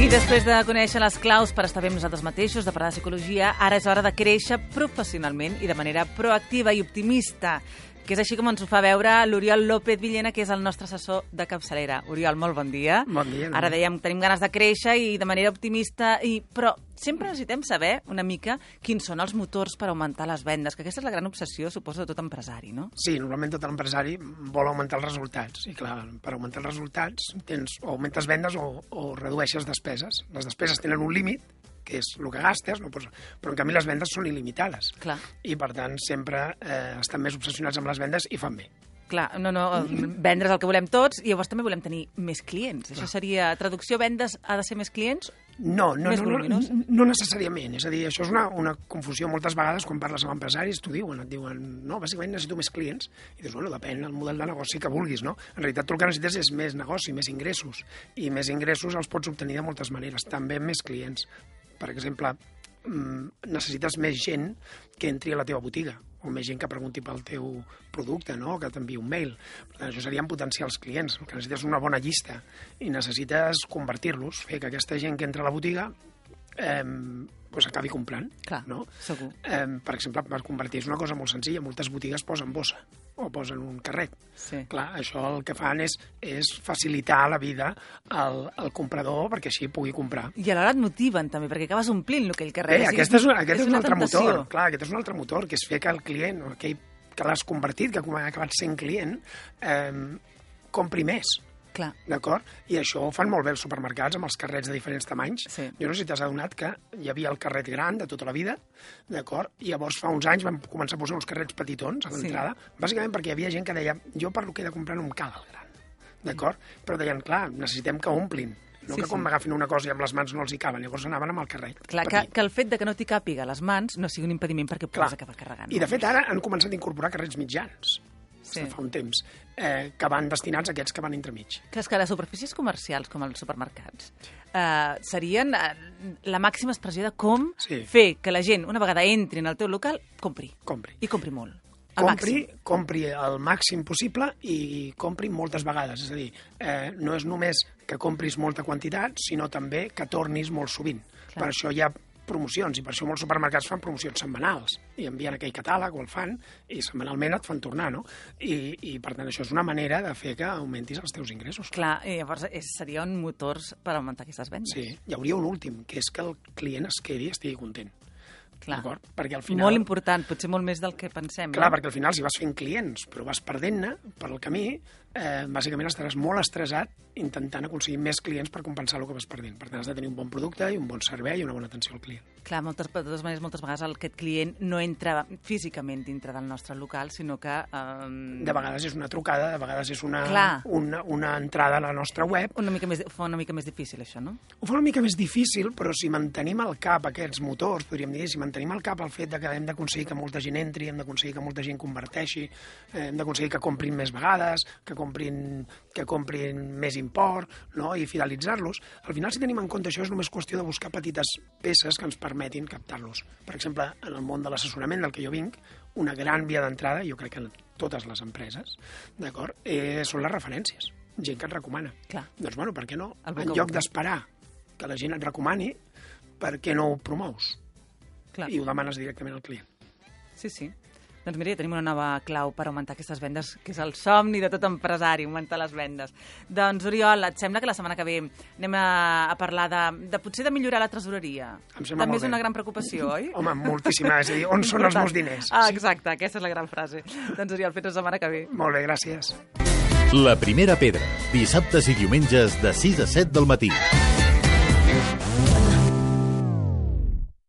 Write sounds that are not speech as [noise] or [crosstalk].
I després de conèixer les claus per estar bé amb nosaltres mateixos, de parlar de psicologia, ara és hora de créixer professionalment i de manera proactiva i optimista, que és així com ens ho fa veure l'Oriol López Villena, que és el nostre assessor de capçalera. Oriol, molt bon dia. Bon dia. Ara dèiem, tenim ganes de créixer i de manera optimista, i... però sempre necessitem saber una mica quins són els motors per augmentar les vendes, que aquesta és la gran obsessió, suposo, de tot empresari, no? Sí, normalment tot l'empresari vol augmentar els resultats. I clar, per augmentar els resultats tens o augmentes vendes o, o redueixes despeses. Les despeses tenen un límit, que és el que gastes, no? però, però en canvi les vendes són il·limitades. Clar. I per tant sempre eh, estan més obsessionats amb les vendes i fan bé. Clar, no, no, vendre's el que volem tots i llavors també volem tenir més clients. Això seria, traducció, vendes ha de ser més clients? No, no, Més no, no, no necessàriament. És a dir, això és una, una confusió moltes vegades quan parles amb empresaris, t'ho diuen, et diuen, no, bàsicament necessito més clients. I dius, bueno, depèn del model de negoci que vulguis, no? En realitat tu el que necessites és més negoci, més ingressos. I més ingressos els pots obtenir de moltes maneres, també amb més clients. Per exemple, mm, necessites més gent que entri a la teva botiga o més gent que pregunti pel teu producte, no? que t'enviï un mail. Per tant, això serien potencials clients. Que necessites una bona llista i necessites convertir-los, fer que aquesta gent que entra a la botiga eh, pues acabi comprant. Clar, no? segur. Eh, per exemple, per convertir és una cosa molt senzilla. Moltes botigues posen bossa o posen un carret. Sí. Clar, això el que fan és, és facilitar la vida al, al comprador perquè així pugui comprar. I alhora et motiven també, perquè acabes omplint aquell carrer. Bé, O sigui, aquest és, un- aquest és, un una altre tentació. motor, clar, aquest és un altre motor, que és fer que el client, aquell que l'has convertit, que ha acabat sent client, eh, compri més. Clar, D'acord? I això ho fan molt bé els supermercats amb els carrets de diferents tamanys. Sí. Jo no sé si t'has adonat que hi havia el carret gran de tota la vida, d'acord? I llavors fa uns anys vam començar a posar uns carrets petitons a Sí. l'entrada, bàsicament perquè hi havia gent que deia jo per lo que he de comprar no em cal el gran, d'acord? Però deien, clar, necessitem que omplin, no Sí, que quan sí. m'agafin una cosa i amb les mans no els hi caben, llavors anaven amb el carret. clar que, petit. que el fet de que no t'hi càpiga les mans no sigui un impediment perquè puguis acabar carregant. I de fet ara han començat a incorporar carrets mitjans, Sí. fa un temps, eh, que van destinats a aquests que van entremig. Que és que les superfícies comercials, com els supermercats, eh, serien eh, la màxima expressió de com Sí. fer que la gent, una vegada entri en el teu local, compri. Compri. I compri molt. Compri, màxim. compri el màxim possible i compri moltes vegades. És a dir, eh, no és només que compris molta quantitat, sinó també que tornis molt sovint. Clar. Per això hi ha promocions i per això molts supermercats fan promocions setmanals i envien aquell catàleg o el fan i setmanalment et fan tornar, no? I, i per tant això és una manera de fer que augmentis els teus ingressos. Clar, i llavors és, serien motors per augmentar aquestes vendes. Sí, hi hauria un últim, que és que el client es quedi i estigui content. Clar. Perquè al final... Molt important, potser molt més del que pensem. Clar, no? perquè al final si vas fent clients però vas perdent-ne per el camí, eh, bàsicament estaràs molt estressat intentant aconseguir més clients per compensar el que vas perdent. Per tant, has de tenir un bon producte i un bon servei i una bona atenció al client. Clar, moltes, de totes maneres, moltes vegades aquest client no entra físicament dintre del nostre local, sinó que... Eh, De vegades és una trucada, de vegades és una, Clar. una, una entrada a la nostra web. una mica més, fa una mica més difícil, això, no? Ho fa una mica més difícil, però si mantenim al cap aquests motors, podríem dir, si mantenim al cap el fet de que hem d'aconseguir que molta gent entri, hem d'aconseguir que molta gent converteixi, eh, hem d'aconseguir que comprin més vegades, que comprin, que comprin més import, no? i fidelitzar-los. Al final, si tenim en compte això, és només qüestió de buscar petites peces que ens permetin captar-los. Per exemple, en el món de l'assessorament del que jo vinc, una gran via d'entrada, jo crec que en totes les empreses, d'acord, eh, són les referències. Gent que et recomana. Clar. Doncs, bueno, per què no? En lloc d'esperar que la gent et recomani, per què no ho promous? Clar. I ho demanes directament al client. Sí, sí. Doncs mira, ja tenim una nova clau per augmentar aquestes vendes, que és el somni de tot empresari, augmentar les vendes. Doncs, Oriol, et sembla que la setmana que ve anem a, a parlar de, de potser de millorar la tresoreria? Em sembla També molt és una gran preocupació, oi? [laughs] Home, moltíssima. És a dir, on són els meus diners? Ah, exacte, aquesta és la gran frase. doncs, Oriol, fins la setmana que ve. Molt bé, gràcies. La primera pedra, dissabtes i diumenges de 6 a 7 del matí.